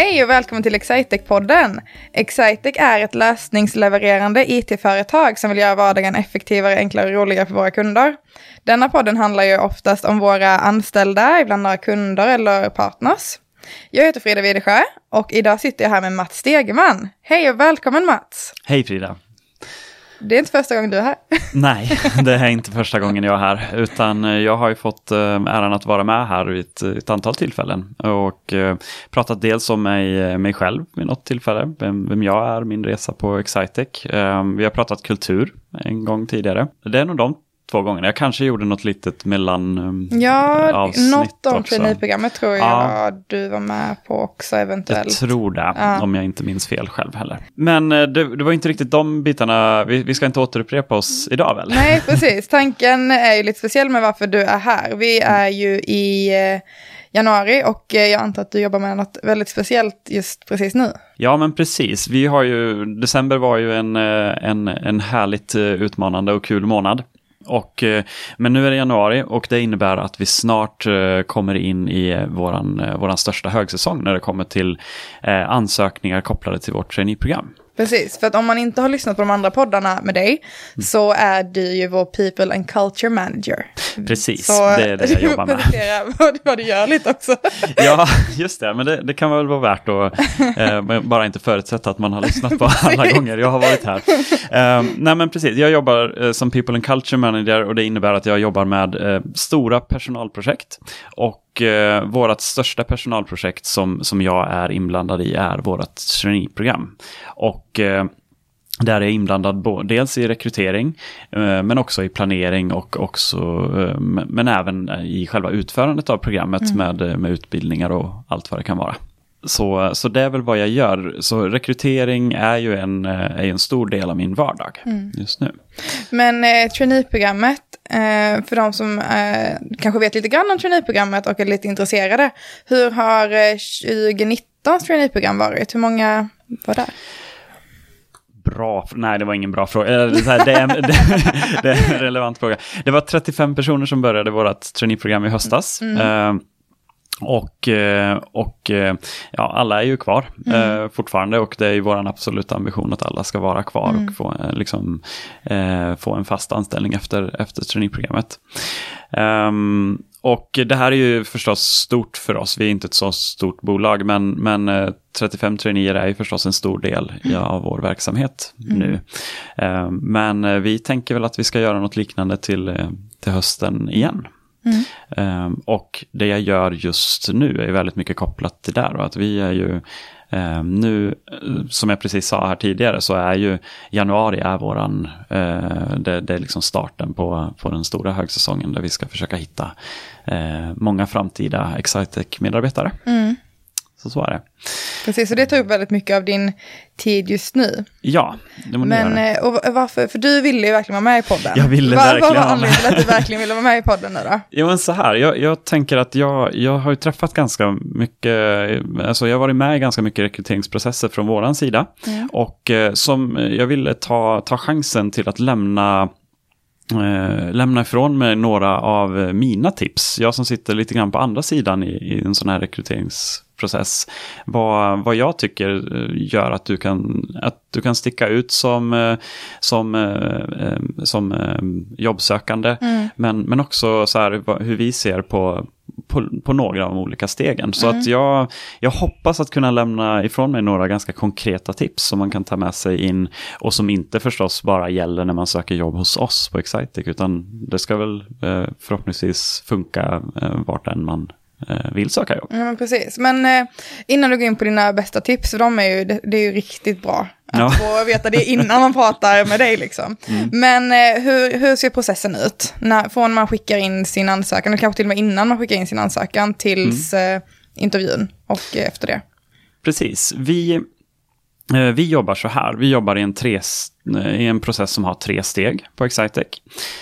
Hej och välkommen till Excitec-podden. Excitec är ett lösningslevererande it-företag som vill göra vardagen effektivare, enklare och roligare för våra kunder. Denna podden handlar ju oftast om våra anställda, ibland några kunder eller partners. Jag heter Frida Widesjö och idag sitter jag här med Mats Stegeman. Hej och välkommen Mats! Hej Frida! Det är inte första gången du är här. Nej, det är inte första gången jag är här, utan eh, jag har ju fått eh, äran att vara med här vid ett, ett antal tillfällen och eh, pratat dels om mig, mig själv vid något tillfälle, vem, vem jag är, min resa på Excitec. Vi har pratat kultur en gång tidigare. Det är nog de två gånger. Jag kanske gjorde något litet mellan um, Ja, avsnitt något om också. traineeprogrammet tror jag Ja. du var med på också eventuellt. Jag tror det, Ja. om jag inte minns fel själv heller. Men eh, det, det var inte riktigt de bitarna, vi, vi ska inte återupprepa oss idag väl? Nej, precis. Tanken är ju lite speciell med varför du är här. Vi är ju i eh, januari och eh, jag antar att du jobbar med något väldigt speciellt just precis nu. Ja, men precis. Vi har ju, december var ju en, en, en härligt utmanande och kul månad. Och, eh, men nu är det januari och det innebär att vi snart eh, kommer in i eh, vår våran, största högsäsong när det kommer till ansökningar kopplade till vårt traineeprogram. Precis, för att om man inte har lyssnat på de andra poddarna med dig så är du ju vår people and culture manager. Precis, Så det är det jag jobbar med. presentera vad, vad du gör lite också. Ja, just det, men det, det kan väl vara värt att eh, bara inte förutsätta att man har lyssnat på alla gånger jag har varit här. Eh, nej, men precis, jag jobbar eh, som People and Culture Manager och det innebär att jag jobbar med eh, stora personalprojekt. Och eh, vårt största personalprojekt som, som jag är inblandad i är vårt traineeprogram. Och eh, där är jag inblandad dels i rekrytering, eh, men också i planering och också, eh, men även i själva utförandet av programmet med, eh, med utbildningar och allt vad det kan vara. Så, så det är väl vad jag gör. Så rekrytering är ju en, eh, är en stor del av min vardag just nu. Men eh, traineeprogrammet, eh, för de som eh, kanske vet lite grann om traineeprogrammet och är lite intresserade, hur har eh, 2019 traineeprogram varit? Hur många var där? Bra, nej det var ingen bra fråga. Eller, det, är så här, det, är, det, är en relevant fråga. Det var 35 personer som började vårt traineeprogram i höstas. Eh, och eh, och eh, ja, alla är ju kvar eh, fortfarande och det är ju vår absoluta ambition att alla ska vara kvar och få, eh, liksom, eh, få en fast anställning efter, efter traineeprogrammet. Ehm, och det här är ju förstås stort för oss. Vi är inte ett så stort bolag, men, men eh, 35 traineer är ju förstås en stor del i- av vår verksamhet nu. Ehm, men vi tänker väl att vi ska göra något liknande till, till hösten igen. Ehm, och det jag gör just nu är väldigt mycket kopplat till det. Och att vi är ju ehm, nu, eh, som jag precis sa här tidigare, så är ju januari är våran, eh, det, det är liksom starten på, på den stora högsäsongen där vi ska försöka hitta eh, många framtida Excitec-medarbetare. Så så är det. Precis, och det tar upp väldigt mycket av din tid just nu. Ja, det må ni Men göra. eh, och varför, för du ville ju verkligen vara med i podden. Jag ville Vad- verkligen Vad var vara anledningen till med. att du verkligen ville vara med i podden nu då? Jo men så här, jag, jag tänker att jag, jag har ju träffat ganska mycket, alltså jag har varit med i ganska mycket rekryteringsprocesser från våran sida. Och eh, som jag ville ta, ta chansen till att lämna eh, lämna ifrån mig några av eh, mina tips. Jag som sitter lite grann på andra sidan i, i en sån här rekryteringsprocess. Vad, vad jag tycker eh, gör att du kan, att du kan sticka ut som, eh, som, eh, som jobbsökande. Men, men också så här, hur vi ser på, på, på några av de olika stegen. Så att jag, jag hoppas att kunna lämna ifrån mig några ganska konkreta tips som man kan ta med sig in och som inte förstås bara gäller när man söker jobb hos oss på Excitec utan det ska väl eh, förhoppningsvis funka eh, vart än man vill söka jobb. Ja, men precis. Men eh, innan du går in på dina bästa tips, för de är ju, det, är ju riktigt bra att Ja. få veta det innan man pratar med dig liksom. Men eh, hur, hur ser processen ut? När, från man skickar in sin ansökan, eller kanske till och med innan man skickar in sin ansökan, tills eh, intervjun och eh, efter det? Precis. Vi, eh, vi jobbar så här. Vi jobbar i en, tre, i en process som har tre steg på Excitec.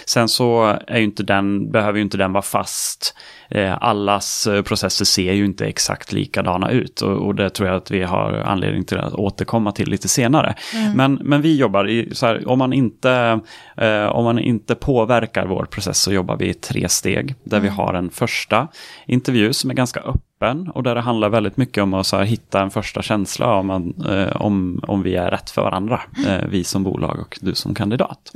Sen så är inte den, behöver ju inte den vara fast. Eh, Allas eh, processer ser ju inte exakt likadana ut och, och det tror jag att vi har anledning till att återkomma till lite senare. Men, men vi jobbar i, så här, om man, inte, eh, om man inte påverkar vår process så jobbar vi i tre steg där vi har en första intervju som är ganska öppen öppen och där det handlar väldigt mycket om att så här, hitta en första känsla om, man, eh, om, om vi är rätt för varandra. Eh, vi som bolag och du som kandidat.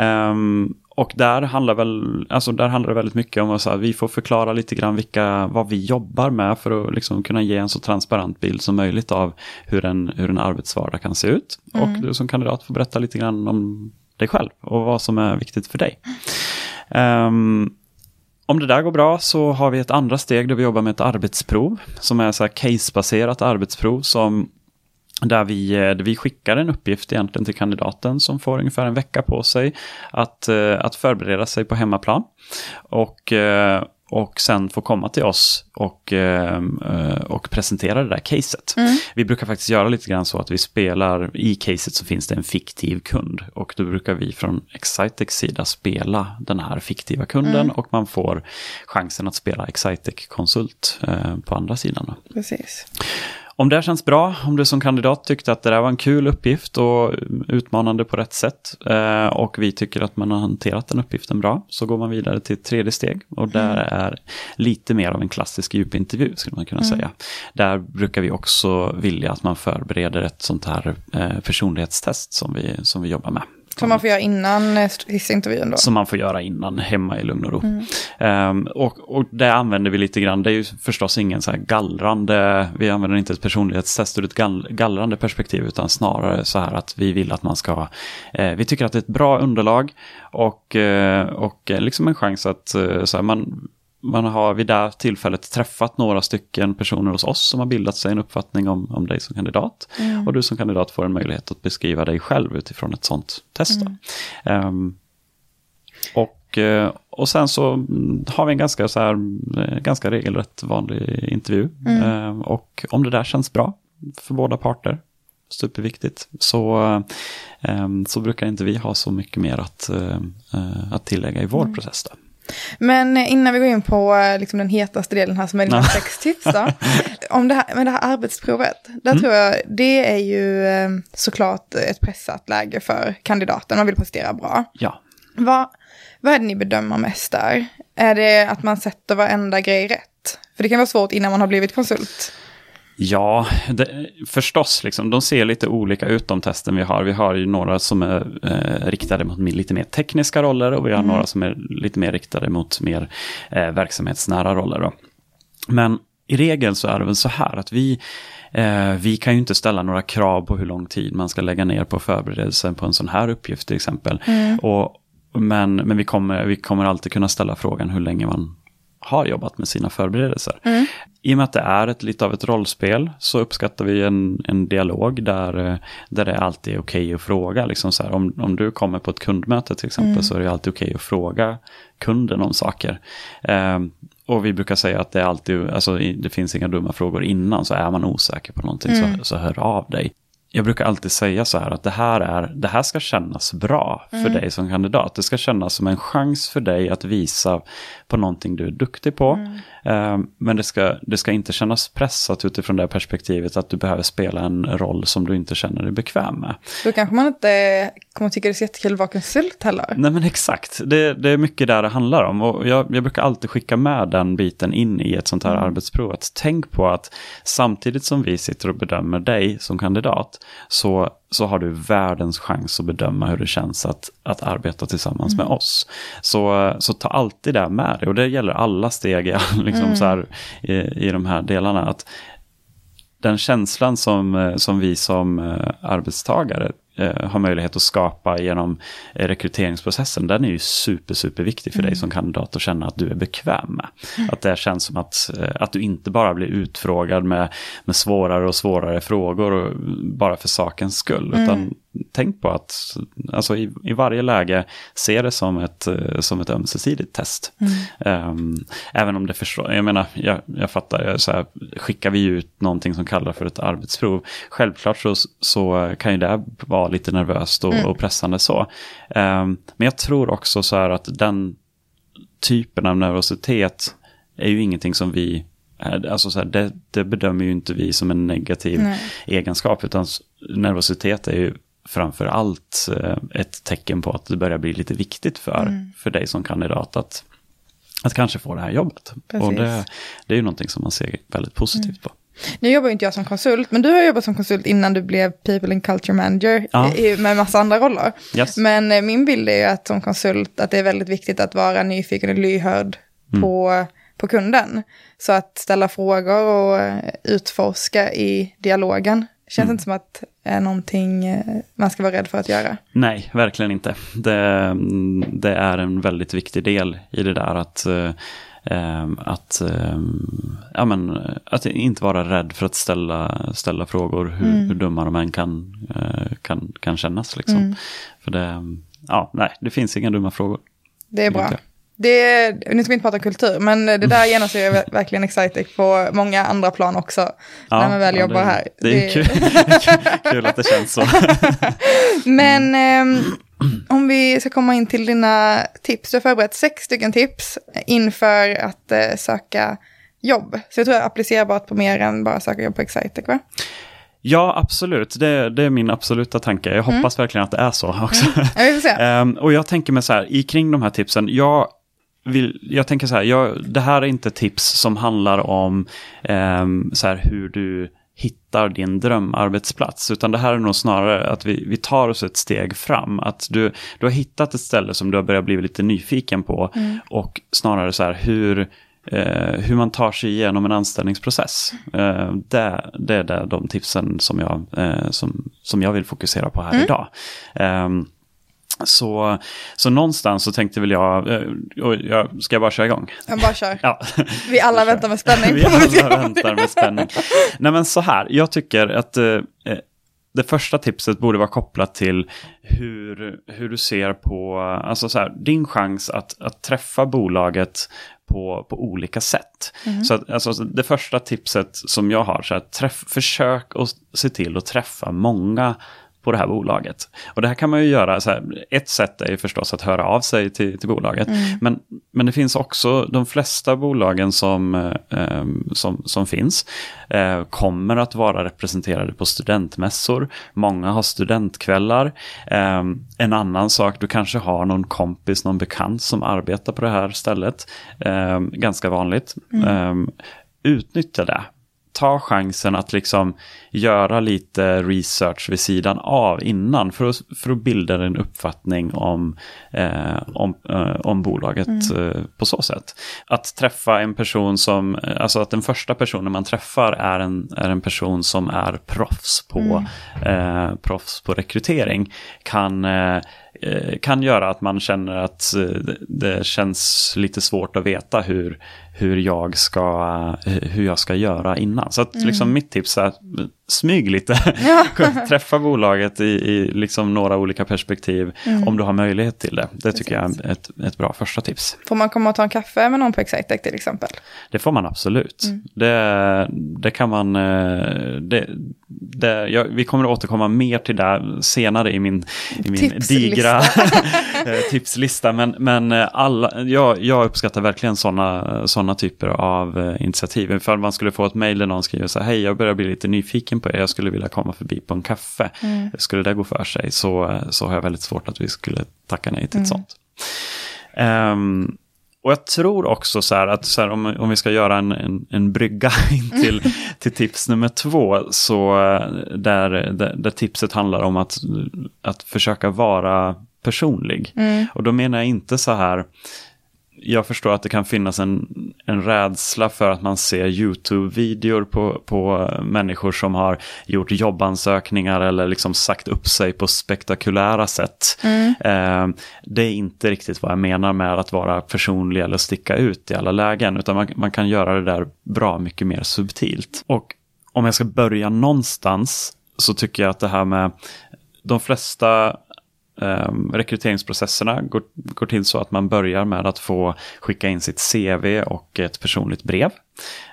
Um, och där handlar, väl, alltså där handlar det väldigt mycket om att vi får förklara lite grann vilka, vad vi jobbar med för att liksom kunna ge en så transparent bild som möjligt av hur en, hur en arbetsvardag kan se ut. Och du som kandidat får berätta lite grann om dig själv och vad som är viktigt för dig. Um, om det där går bra så har vi ett andra steg där vi jobbar med ett arbetsprov som är så här casebaserat arbetsprov som där vi, eh, där vi skickar en uppgift egentligen till kandidaten som får ungefär en vecka på sig att, eh, att förbereda sig på hemmaplan. Och, eh, och sen få komma till oss och, och presentera det där caset. Mm. Vi brukar faktiskt göra lite grann så att vi spelar, i caset så finns det en fiktiv kund och då brukar vi från Excitex sida spela den här fiktiva kunden mm. och man får chansen att spela Excitec konsult på andra sidan. Precis. Om det känns bra, om du som kandidat tyckte att det där var en kul uppgift och utmanande på rätt sätt eh, och vi tycker att man har hanterat den uppgiften bra så går man vidare till ett tredje steg och där mm. är lite mer av en klassisk djupintervju skulle man kunna mm. säga. Där brukar vi också vilja att man förbereder ett sånt här eh, personlighetstest som vi, som vi jobbar med. Som man får göra innan eh, sista intervjun då? Som man får göra innan, hemma i lugn och ro. Mm. Um, och, och det använder vi lite grann, det är ju förstås ingen så här gallrande, vi använder inte ett personlighetstest ur ett gall, gallrande perspektiv, utan snarare så här att vi vill att man ska, eh, vi tycker att det är ett bra underlag och, eh, och liksom en chans att eh, så här, man man har vid det tillfället träffat några stycken personer hos oss som har bildat sig en uppfattning om, om dig som kandidat. Mm. Och du som kandidat får en möjlighet att beskriva dig själv utifrån ett sånt test. Mm. Um, och, eh, och sen så har vi en ganska, så här, eh, ganska regelrätt vanlig intervju. Mm. Um, och om det där känns bra för båda parter, superviktigt, så, um, så brukar inte vi ha så mycket mer att, uh, att tillägga i vår mm. process. Då. Men innan vi går in på eh, liksom, den hetaste delen här som är dina sex tips då. Om det här, med det här arbetsprovet, där mm. tror jag det är ju eh, såklart ett pressat läge för kandidaten, man vill prestera bra. Ja. Vad, vad är det ni bedömer mest där? Är det att man sätter varenda grej rätt? För det kan vara svårt innan man har blivit konsult. Ja, det, förstås. Liksom, de ser lite olika ut de testen vi har. Vi har ju några som är eh, riktade mot lite mer tekniska roller och vi har mm. några som är lite mer riktade mot mer eh, verksamhetsnära roller. Då. Men i regel så är det väl så här att vi, eh, vi kan ju inte ställa några krav på hur lång tid man ska lägga ner på förberedelsen på en sån här uppgift till exempel. Mm. Och, men men vi, kommer, vi kommer alltid kunna ställa frågan hur länge man har jobbat med sina förberedelser. Mm. I och med att det är ett, lite av ett rollspel så uppskattar vi en, en dialog där, eh, där det alltid är okej okay att fråga. Liksom så här, om, om du kommer på ett kundmöte till exempel mm. så är det alltid okej okay att fråga kunden om saker. Eh, och vi brukar säga att det, alltid, alltså, det finns inga dumma frågor innan, så är man osäker på någonting mm. så, så hör av dig jag brukar alltid säga så här att det här, är, det här ska kännas bra för mm. dig som kandidat. Det ska kännas som en chans för dig att visa på någonting du är duktig på. Mm. Uh, men det ska, det ska inte kännas pressat utifrån det perspektivet att du behöver spela en roll som du inte känner dig bekväm med. Då kanske man inte kommer tycka det är så jättekul att vara konsult heller. Nej men exakt, det, det är mycket där det handlar om. Och jag, jag brukar alltid skicka med den biten in i ett sånt här mm. arbetsprov. Att tänk på att samtidigt som vi sitter och bedömer dig som kandidat så, så har du världens chans att bedöma hur det känns att, att arbeta tillsammans mm. med oss. Så, så ta alltid det med dig och det gäller alla steg liksom mm. så här, i, i de här delarna. att den känslan som, som vi som eh, arbetstagare eh, har möjlighet att skapa genom eh, rekryteringsprocessen, den är ju super, super viktig för mm. dig som kandidat att känna att du är bekväm med. Mm. Att det känns som att, eh, att du inte bara blir utfrågad med, med svårare och svårare frågor och, bara för sakens skull, mm. utan tänk på att alltså i, i varje läge se det som ett, eh, som ett ömsesidigt test. Mm. Um, även om det förstår, jag menar, jag, jag fattar, så här, skickar vi ut någonting som kallas för ett arbetsprov, självklart så, så kan ju det vara lite nervöst och, mm. och pressande så. Um, men jag tror också så här att den typen av nervositet är ju ingenting som vi Alltså så här, det, det, bedömer ju inte vi som en negativ Nej. egenskap, utan nervositet är ju framför allt eh, ett tecken på att det börjar bli lite viktigt för, mm. för dig som kandidat att, att kanske få det här jobbet. Precis. Och det, det är ju någonting som man ser väldigt positivt på. Nu jobbar inte jag som konsult, men du har jobbat som konsult innan du blev People and Culture Manager Ja. med massa andra roller. Yes. Men eh, min bild är ju att som konsult att det är väldigt viktigt att vara nyfiken och lyhörd Mm. på, på kunden. Så att ställa frågor och eh, utforska i dialogen känns Mm. inte som att det är någonting eh, man ska vara rädd för att göra. Nej, verkligen inte. Det, det är en väldigt viktig del i det där att, eh, eh, att, eh, ja, men, att inte vara rädd för att ställa, ställa frågor hur, hur dumma de än kan, eh, kan, kan kännas. Liksom. För det, ja, nej, det finns inga dumma frågor. Det är bra. Det nu ska vi inte prata kultur, men det där genomsyrar ver- verkligen Excitec på många andra plan också. när man väl ja, jobbar det, här. Det är kul, kul att det känns så. Men ehm, om vi ska komma in till dina tips. Du har förberett sex stycken tips inför att eh, söka jobb. Så jag tror det är applicerbart på mer än bara söka jobb på Excitec, va? Ja, absolut. Det, det är min absoluta tanke. Jag hoppas verkligen att det är så också. Ja, vi får se. Ehm, och jag tänker mig så här, i kring de här tipsen, jag, vill, jag tänker så här, jag, det här är inte tips som handlar om ehm, så här, hur du hittar din drömarbetsplats, utan det här är nog snarare att vi, vi tar oss ett steg fram. Att du, du har hittat ett ställe som du har börjat bli lite nyfiken på och snarare så här hur, eh, hur man tar sig igenom en anställningsprocess. Eh, det, det är det, de tipsen som jag, eh, som, som jag vill fokusera på här idag. Så, så någonstans så tänkte väl jag, eh, och jag ska jag bara köra igång? Jag bara kör. Ja. Vi alla väntar med spänning Vi alla väntar med spänning. Nej men så här, jag tycker att eh, eh, det första tipset borde vara kopplat till hur, hur du ser på, alltså så här, din chans att, att träffa bolaget på, på olika sätt. Så att, alltså, det första tipset som jag har, så här, träff, försök att se till att träffa många på det här bolaget. Och det här kan man ju göra, så här, ett sätt är ju förstås att höra av sig till, till bolaget. Men, men det finns också, de flesta bolagen som, eh, som, som finns eh, kommer att vara representerade på studentmässor. Många har studentkvällar. Eh, en annan sak, du kanske har någon kompis, någon bekant som arbetar på det här stället. Eh, ganska vanligt. Eh, utnyttja det ta chansen att liksom göra lite research vid sidan av innan för att, för att bilda en uppfattning om, eh, om, eh, om bolaget eh, på så sätt. Att träffa en person som, alltså att den första personen man träffar är en, är en person som är proffs på, eh, proffs på rekrytering kan eh, eh, kan göra att man känner att det känns lite svårt att veta hur, hur, jag, ska, eh, hur jag ska göra innan. Så att liksom mitt tips är att smyg lite. Träffa bolaget i, i liksom några olika perspektiv om du har möjlighet till det. Det tycker jag är ett, ett bra första tips. Får man komma och ta en kaffe med någon på Excitec till exempel? Det får man absolut. Det, det kan man... eh, Det, det, jag, vi kommer att återkomma mer till det senare i min, i min Tipslista. digra eh, tipslista. Men, men alla, jag, jag uppskattar verkligen sådana såna typer av eh, initiativ. Ifall man skulle få ett mejl där någon skriver så här, hej jag börjar bli lite nyfiken på er, jag skulle vilja komma förbi på en kaffe. Skulle det gå för sig så, så har jag väldigt svårt att vi skulle tacka nej till ett sånt. Ehm, och jag tror också så här att så här, om, om vi ska göra en, en, en brygga in till, till tips nummer två, så eh, där, där, där tipset handlar om att, att försöka vara personlig. Och då menar jag inte så här, jag förstår att det kan finnas en, en rädsla för att man ser YouTube-videor på, på människor som har gjort jobbansökningar eller liksom sagt upp sig på spektakulära sätt. Eh, det är inte riktigt vad jag menar med att vara personlig eller sticka ut i alla lägen, utan man, man kan göra det där bra mycket mer subtilt. Och om jag ska börja någonstans så tycker jag att det här med de flesta Um, rekryteringsprocesserna går, går till så att man börjar med att få skicka in sitt CV och ett personligt brev.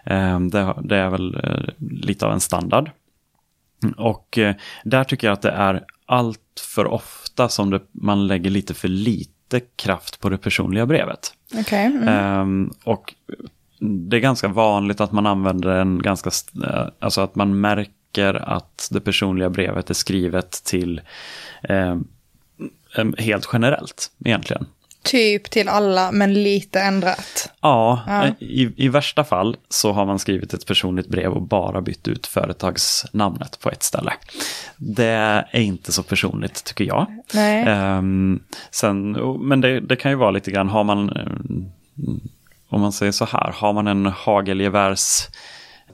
Um, det, det är väl uh, lite av en standard. Och uh, där tycker jag att det är allt för ofta som det, man lägger lite för lite kraft på det personliga brevet. Okej. Mm. Ehm, och det är ganska vanligt att man använder en ganska, eh, alltså att man märker att det personliga brevet är skrivet till ehm, em, helt generellt egentligen. Typ till alla, men lite ändrat. Ja, Ja. I, i värsta fall så har man skrivit ett personligt brev och bara bytt ut företagsnamnet på ett ställe. Det är inte så personligt tycker jag. Nej. Ehm, sen, men det, det kan ju vara lite grann, har man, eh, om man säger så här, har man en hagelgevärs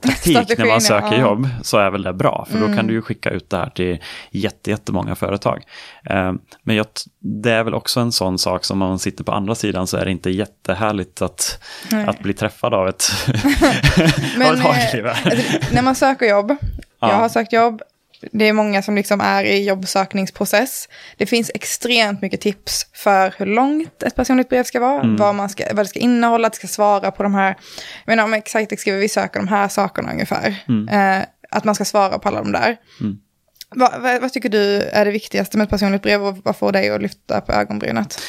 taktik när man söker ja. Mm. jobb så är väl det bra. För då kan du ju skicka ut det här till jätte, jättemånga företag. Ehm, men jag, det är väl också en sån sak som om man sitter på andra sidan så är det inte jättehärligt att, Nej. att bli träffad av ett, av Men ett eh, när man söker jobb, Ja. jag har sökt jobb, det är många som liksom är i jobbsökningsprocess. Det finns extremt mycket tips för hur långt ett personligt brev ska vara, Mm. vad, man ska, vad det ska innehålla, att det ska svara på de här, jag menar om Excitec skriver vi söker de här sakerna ungefär, eh, att man ska svara på alla de där. Mm. Vad, vad, vad tycker du är det viktigaste med ett personligt brev och vad får dig att lyfta på ögonbrynet?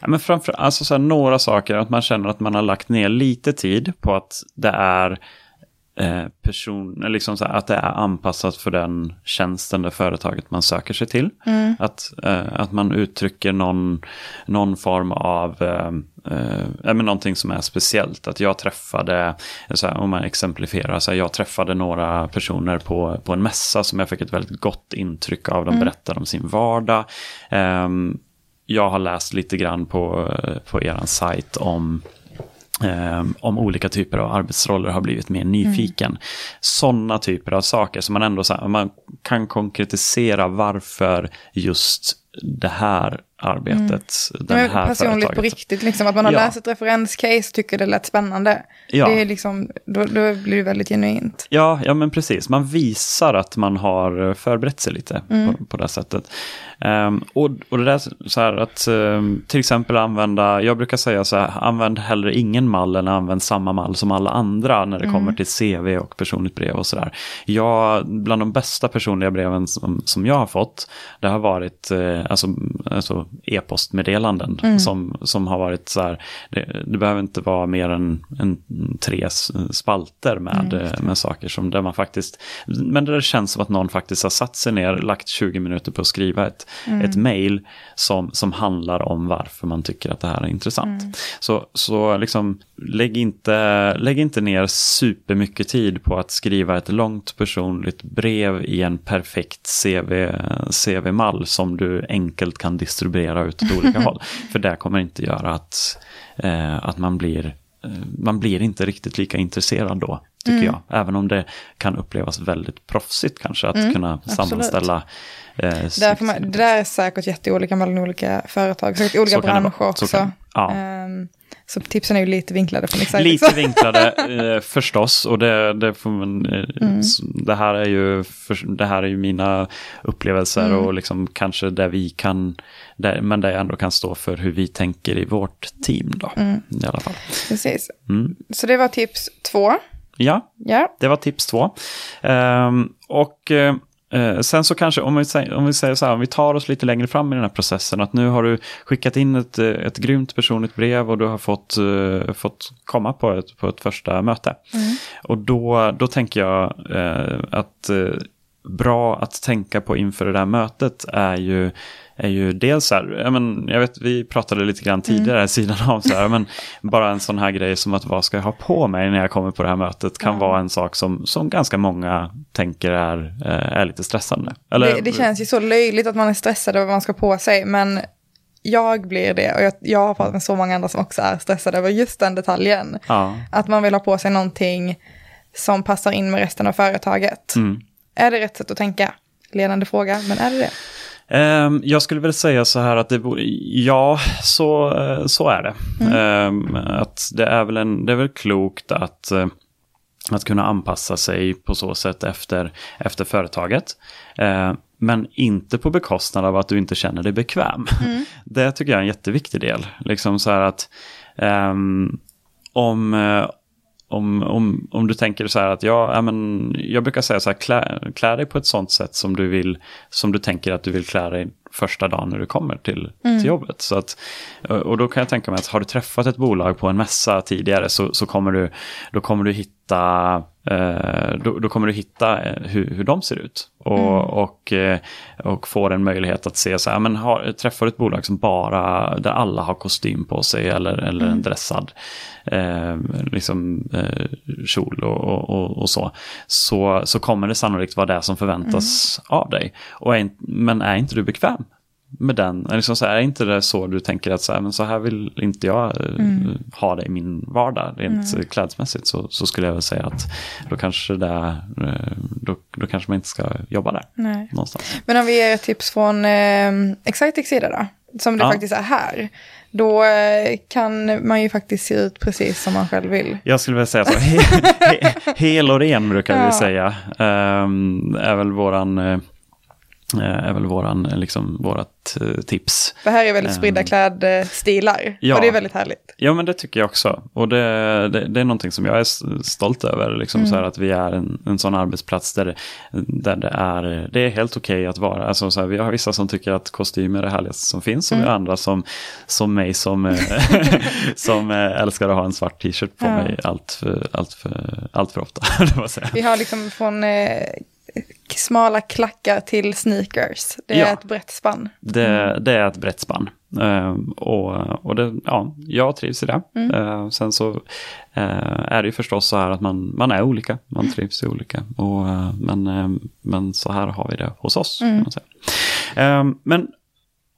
Ja, men framför, alltså så här, några saker, att man känner att man har lagt ner lite tid på att det är person, eller liksom så här, att det är anpassat för den tjänsten, det företaget man söker sig till. Att, eh, att man uttrycker någon, någon form av, eh, eh, men någonting som är speciellt. Att jag träffade, så här, om man exemplifierar, så här, jag träffade några personer på, på en mässa som jag fick ett väldigt gott intryck av. De berättade om sin vardag. Ehm, jag har läst lite grann på, på er sajt om eh, om olika typer av arbetsroller har blivit mer nyfiken. Sådana typer av saker som man ändå så här, man kan konkretisera varför just det här arbetet, den Men här personligt på företaget. riktigt, liksom, att man har Ja. läst ett referenscase och tycker det lät spännande. Ja. Det är liksom, då, då blir det väldigt genuint. Ja, ja, men precis. Man visar att man har förberett sig lite på, på det sättet. Ehm, och, och det där så här att ehm, till exempel använda, jag brukar säga så här, använd hellre ingen mall än använd samma mall som alla andra när det kommer till CV och personligt brev och sådär. Jag, bland de bästa personliga breven som, som jag har fått, det har varit eh, alltså, alltså e-postmeddelanden som, som har varit så här, det, det behöver inte vara mer än, än tre spalter med, eh, med saker som där man faktiskt, men där det känns som att någon faktiskt har satt sig ner, lagt 20 minuter på att skriva ett, ett mail som, som handlar om varför man tycker att det här är intressant. Så, så liksom, lägg inte, lägg inte ner supermycket tid på att skriva ett långt personligt brev i en perfekt CV, CV-mall som du enkelt kan distribuera ut åt olika håll. För det kommer inte göra att, eh, att man blir eh, man blir inte riktigt lika intresserad då, tycker jag. Även om det kan upplevas väldigt proffsigt kanske, att kunna absolut. sammanställa eh, Där man, det där är säkert jätteolika mellan olika företag, säkert olika Så branscher Så också. kan- ja. Ehm, så tipsen är ju lite vinklade från Excitec. Lite vinklade eh, förstås och det, det, man, eh, Mm. det, här är ju för, det här är ju mina upplevelser Mm. och liksom kanske det vi kan, det, men det jag ändå kan stå för hur vi tänker i vårt team då. Mm. I alla fall. Precis. Mm. Så det var tips två. Ja, Ja. det var tips två. Ehm, och eh, sen så kanske, om vi, säger, om vi säger så här, om vi tar oss lite längre fram i den här processen, att nu har du skickat in ett, ett grymt personligt brev och du har fått, eh, fått komma på ett, på ett första möte. Och då, då tänker jag eh, att bra att tänka på inför det där mötet är ju är ju dels så här, ja, men, jag vet vi pratade lite grann tidigare mm. sidan av så här, men bara en sån här grej som att vad ska jag ha på mig när jag kommer på det här mötet kan vara en sak som, som ganska många tänker är, eh, är lite stressande. Eller, Det, det känns ju så löjligt att man är stressad över vad man ska på sig, men jag blir det och jag, jag har pratat med så många andra som också är stressade över just den detaljen. Ja. Att man vill ha på sig någonting som passar in med resten av företaget. Mm. Är det rätt sätt att tänka? Ledande fråga, men är det det? Ehm, jag skulle väl säga så här att det vore, ja, så, eh, så är det. Ehm, att det är väl, en, det är väl klokt att, eh, att kunna anpassa sig på så sätt efter, efter företaget. Ehm, men inte på bekostnad av att du inte känner dig bekväm. Det tycker jag är en jätteviktig del. Liksom så här att om, eh, om, om, om du tänker så här att jag, ja, men, jag brukar säga så här, klä, klä dig på ett sånt sätt som du vill, som du tänker att du vill klä dig första dagen när du kommer till, till jobbet. Så att, och då kan jag tänka mig att har du träffat ett bolag på en mässa tidigare så, så kommer du, då kommer du hitta Eh, då, då, kommer du hitta eh, hur, hur de ser ut. Och, mm. och, eh, och får en möjlighet att se så här, men har, träffar du ett bolag som bara, där alla har kostym på sig eller, eller mm. en dressad eh, liksom, eh, kjol och, och, och, så, så, så kommer det sannolikt vara det som förväntas mm. av dig. Och är, men är inte du bekväm med den? Liksom så här, är inte det så du tänker att så här, men så här vill inte jag eh, mm. ha det i min vardag rent mm. klädsmässigt så, så skulle jag väl säga att då kanske, det, eh, då, då kanske man inte ska jobba där. Nej. Någonstans. Men om vi ger ett tips från eh, Excitec sida då, som det ja. faktiskt är här. Då eh, kan man ju faktiskt se ut precis som man själv vill. Jag skulle vilja säga så. He, he, hel och ren brukar ja. vi säga. Um, är väl våran är väl våran, liksom, vårat eh, tips. Det här är väldigt spridda um, klädstilar ja, och det är väldigt härligt. Ja, men det tycker jag också. Och det, det, det är någonting som jag är stolt över, liksom, mm. så här, att vi är en, en sån arbetsplats där, där det, är, det är helt okej okay att vara. Alltså, så här, vi har vissa som tycker att kostymer är det härligaste som finns och mm. vi har andra som, som mig som, eh, som eh, älskar att ha en svart t-shirt på ja. mig allt för, allt för, allt för ofta. vi har liksom från smala klackar till sneakers. Det är ja, ett brett spann. Det, det, är ett brett spann. Uh, och och det, ja, jag trivs i det. Mm. Uh, sen så uh, är det ju förstås så här att man, man är olika, man trivs i olika. Och, men, men så här har vi det hos oss. Mm. men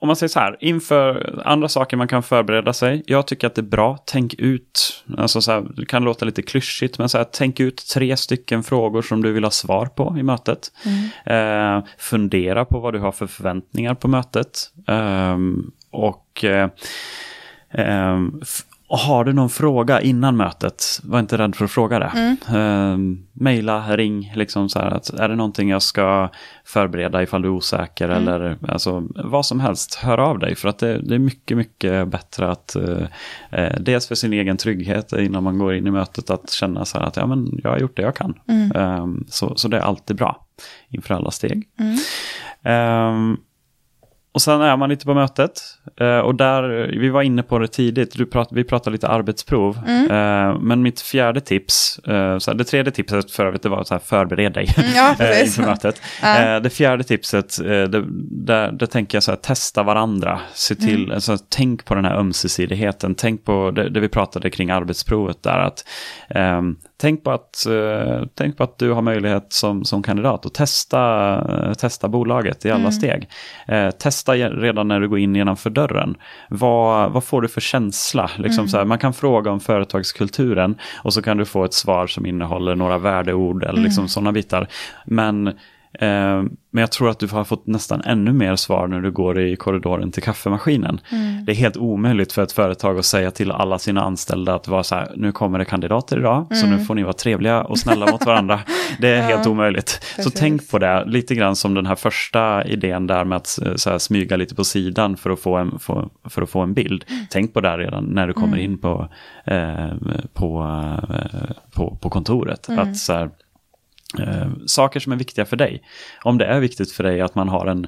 om man säger så här, inför andra saker man kan förbereda sig. Jag tycker att det är bra, tänk ut, alltså så här, det kan låta lite klyschigt, men så här, tänk ut tre stycken frågor som du vill ha svar på i mötet. Mm. Eh, fundera på vad du har för förväntningar på mötet. Eh, och eh, ehm, och har du någon fråga innan mötet, var inte rädd för att fråga det. Mm. Maila, ring, liksom så här, att är det någonting jag ska förbereda ifall du är osäker mm. eller alltså, vad som helst, hör av dig. För att det, det är mycket, mycket bättre att uh, uh, dels för sin egen trygghet innan man går in i mötet att känna så här att ja, men jag har gjort det jag kan. Mm. Um, så, så det är alltid bra inför alla steg. Um, och sen är man lite på mötet. Eh, och där, vi var inne på det tidigt, du prat, vi pratade lite arbetsprov. Mm. Eh, men mitt fjärde tips, eh, så det tredje tipset för övrigt, det var här, förbered dig mm, ja, inför mötet. Ja. det fjärde tipset, det, där, där tänker jag så här, testa varandra. Se till, mm. alltså, tänk på den här ömsesidigheten. Tänk på det, det vi pratade kring arbetsprovet där. att ehm, tänk på att, uh, tänk på att du har möjlighet som, som kandidat att testa, uh, testa bolaget i alla mm. steg. Uh, testa redan när du går in genomför dörren. Vad, vad får du för känsla? Liksom mm. så här, man kan fråga om företagskulturen och så kan du få ett svar som innehåller några värdeord eller liksom mm. sådana bitar. Men Eh, men jag tror att du har fått nästan ännu mer svar när du går i korridoren till kaffemaskinen. Mm. Det är helt omöjligt för ett företag att säga till alla sina anställda att vara så här, nu kommer det kandidater idag, mm. så nu mm. får ni vara trevliga och snälla mot varandra. Det är ja, helt omöjligt. Precis. Så tänk på det, lite grann som den här första idén där med att eh, så här, smyga lite på sidan för att få en, för, för att få en bild. Mm. Tänk på det redan när du kommer mm. in på, eh, på, eh, på, på kontoret. Att så här, eh, saker som är viktiga för dig. Om det är viktigt för dig att man har en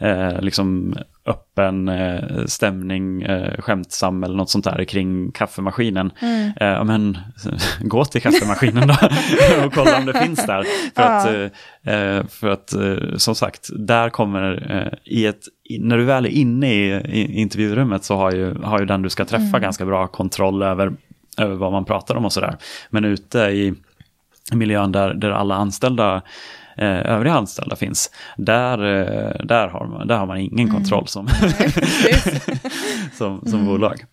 eh, liksom öppen eh, stämning, eh, skämtsam eller något sånt där kring kaffemaskinen. Mm. Eh, men gå till kaffemaskinen då och kolla om det finns där. För att, eh, eh, för att eh, som sagt, där kommer eh, i ett när du väl är inne i, i intervjurummet så har ju, har ju den du ska träffa mm. ganska bra kontroll över, över vad man pratar om och sådär. Men ute i miljön där, där alla anställda eh, övriga anställda finns, där, eh, där, har, man, där har man ingen mm. kontroll som, som, som mm. bolag.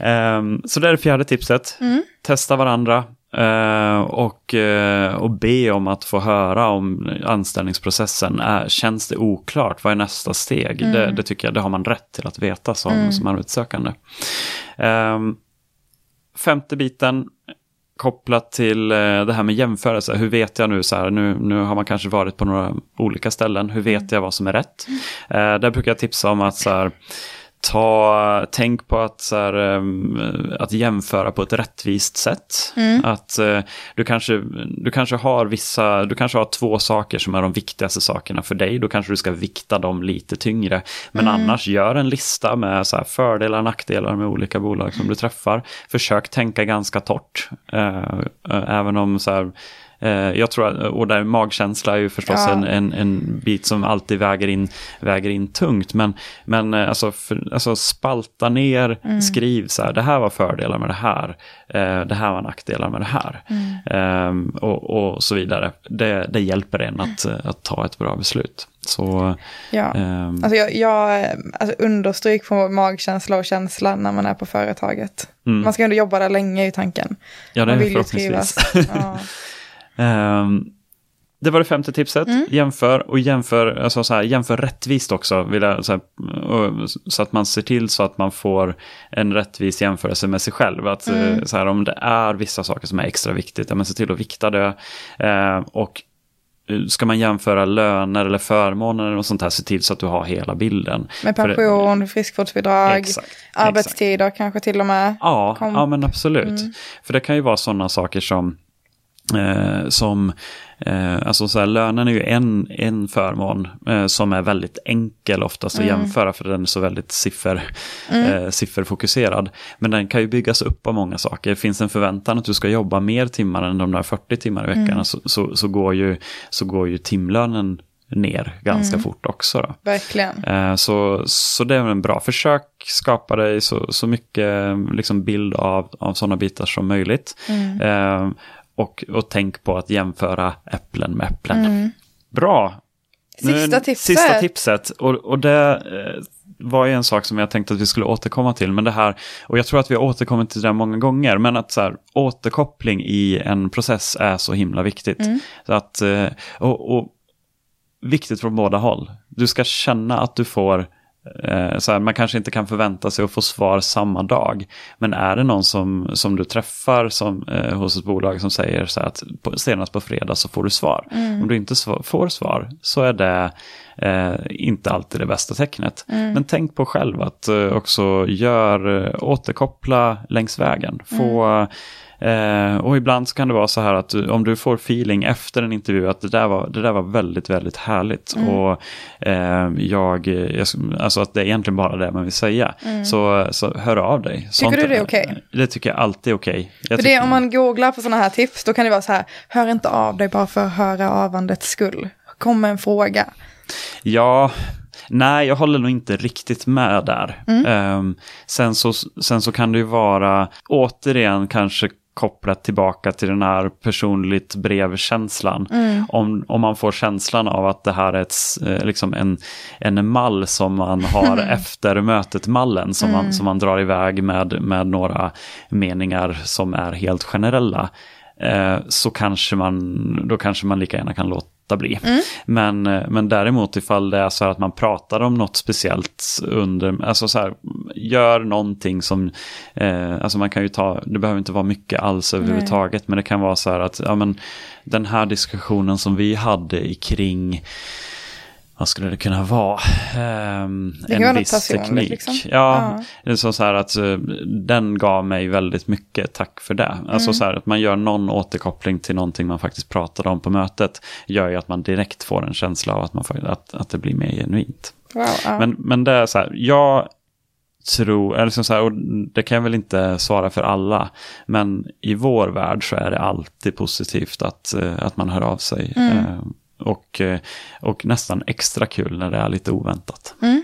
Eh, så det är det fjärde tipset. Mm. Testa varandra, Uh, och, uh, och be om att få höra om anställningsprocessen. Är, känns det oklart? Vad är nästa steg? Mm. Det, det, tycker jag det har man rätt till att veta som, mm. som arbetssökande. Um, femte biten, kopplat till eh, det här med jämförelse. Hur vet jag nu så här, nu, nu har man kanske varit på några olika ställen. Hur vet jag vad som är rätt? Eh, där brukar jag tipsa om att så här, ta, tänk på att, så här, um, att jämföra på ett rättvist sätt. Mm. Att uh, du, kanske, du kanske har vissa, du kanske har två saker som är de viktigaste sakerna för dig. Då kanske du ska vikta dem lite tyngre. Men Mm. annars gör en lista med så här, fördelar och nackdelar med olika bolag som du träffar. Försök tänka ganska torrt. Uh, uh, även om så här, Eh, Jag tror att, och där magkänsla är ju förstås Ja. en, en, en bit som alltid väger in, väger in tungt. Men, men eh, alltså, för, alltså spalta ner, skriv så här, det här var fördelar med det här. Eh, det här var nackdelar med det här. Ehm, och, och så vidare. Det, det hjälper en att, eh, att ta ett bra beslut. Så, Ja. ehm, Alltså jag, jag alltså understryk på magkänsla och känsla när man är på företaget. Mm. Man ska ändå jobba där länge i tanken. ja, det man vill ju förhoppningsvis. trivas. Ja. Ehm, det var det femte tipset. Mm. Jämför och jämför, alltså så här, jämför rättvist också. Vill jag, så, här, och, så att man ser till så att man får en rättvis jämförelse med sig själv. Att, Mm. eh, så här, om det är vissa saker som är extra viktigt, ja, men se till att vikta det. Ehm, och eh, Ska man jämföra löner eller förmåner något sånt här, se till så att du har hela bilden. Med För det- pension, friskvårdsbidrag, Exakt, exakt. arbetstider kanske till och med. Ja, Kom. ja men absolut. Mm. För det kan ju vara sådana saker som, eh, som eh, alltså så här, lönen är ju en, en förmån eh, som är väldigt enkel oftast att Mm. jämföra för den är så väldigt siffer, eh, sifferfokuserad. Men den kan ju byggas upp av många saker. Det finns en förväntan att du ska jobba mer timmar än de där 40 timmar i veckan Mm. så, så, så, går ju, så går ju timlönen ner ganska Mm. fort också. Då. Verkligen. Eh, Så, så det är en bra. Försök skapa dig så, så mycket liksom, bild av, av sådana bitar som möjligt. Mm. Eh, och, och tänk på att jämföra äpplen med äpplen. Mm. Bra! Nu- Sista tipset. Sista tipset. Och, och det eh, var ju en sak som jag tänkte att vi skulle återkomma till. Men det här, och jag tror att vi har återkommit till det många gånger. Men att så här, återkoppling i en process är så himla viktigt. Mm. Så att, eh, och, och viktigt från båda håll. Du ska känna att du får så här, man kanske inte kan förvänta sig att få svar samma dag. Men är det någon som, som du träffar som, eh, hos ett bolag som säger så att på, senast på fredag så får du svar. Om du inte svar, får svar så är det eh, inte alltid det bästa tecknet. Men tänk på själv att eh, också gör, eh, återkoppla längs vägen. Få, Eh, och ibland så kan det vara så här att du, om du får feeling efter en intervju att det där var, det där var väldigt, väldigt härligt. Och eh, jag, jag, alltså att det är egentligen bara det man vill säga. Så, så hör av dig. Sånt du det är okej? Det tycker jag alltid är okej. Jag För det, tycker- om man googlar på sådana här tips, då kan det vara så här, hör inte av dig bara för att höra avandets skull. Kom med en fråga. Ja, nej jag håller nog inte riktigt med där. Ehm, sen, så, sen så kan det ju vara, återigen kanske kopplat tillbaka till den här personligt brevkänslan. Om, om man får känslan av att det här är ett, eh, liksom en, en mall som man har efter mötet-mallen som, man, som man drar iväg med, med några meningar som är helt generella. Eh, så kanske man, då kanske man lika gärna kan låta bli. Men, eh, men däremot ifall det är så att man pratar om något speciellt under, alltså så här, gör någonting som, eh, alltså man kan ju ta, det behöver inte vara mycket alls överhuvudtaget, men det kan vara så här att, ja men den här diskussionen som vi hade kring vad skulle det kunna vara? Ehm, Det en viss teknik. liksom. Ja, Ja. det är så så här att eh, den gav mig väldigt mycket, tack för det. Alltså Mm. så här att man gör någon återkoppling till någonting man faktiskt pratade om på mötet, gör ju att man direkt får en känsla av att, man, får- att, att det blir mer genuint. Wow, ja. Men, men det är så här, jag tror, eller liksom så här, och det kan jag väl inte svara för alla, men i vår värld så är det alltid positivt att, eh, att man hör av sig. Mm. Eh, Och, eh, och nästan extra kul när det är lite oväntat. Mm.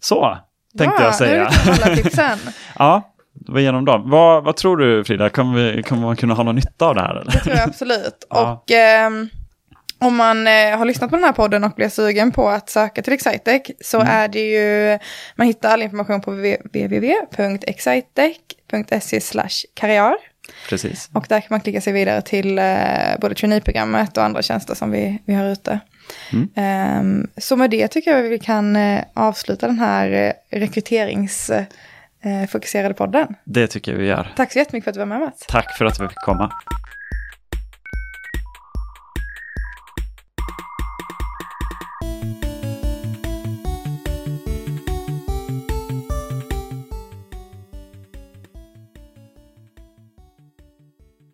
Så, tänkte Ja, jag säga. Ja, det var igenom dem. Vad, vad tror du Frida, kommer, vi, kommer man kunna ha någon nytta av det här? Eller? Det tror jag absolut. Ja. Och ehm, om man eh, har lyssnat på den här podden och blir sugen på att söka till Excitec så Mm. är det ju, man hittar all information på www.excitec.se karriär. Precis. Och där kan man klicka sig vidare till eh, både traineeprogrammet och andra tjänster som vi, vi har ute. Mm. Ehm, så med det tycker jag vi kan eh, avsluta den här eh, rekryteringsfokuserade fokuserade podden. Det tycker jag vi gör. Tack så jättemycket för att du var med Mats. Tack för att vi fick komma.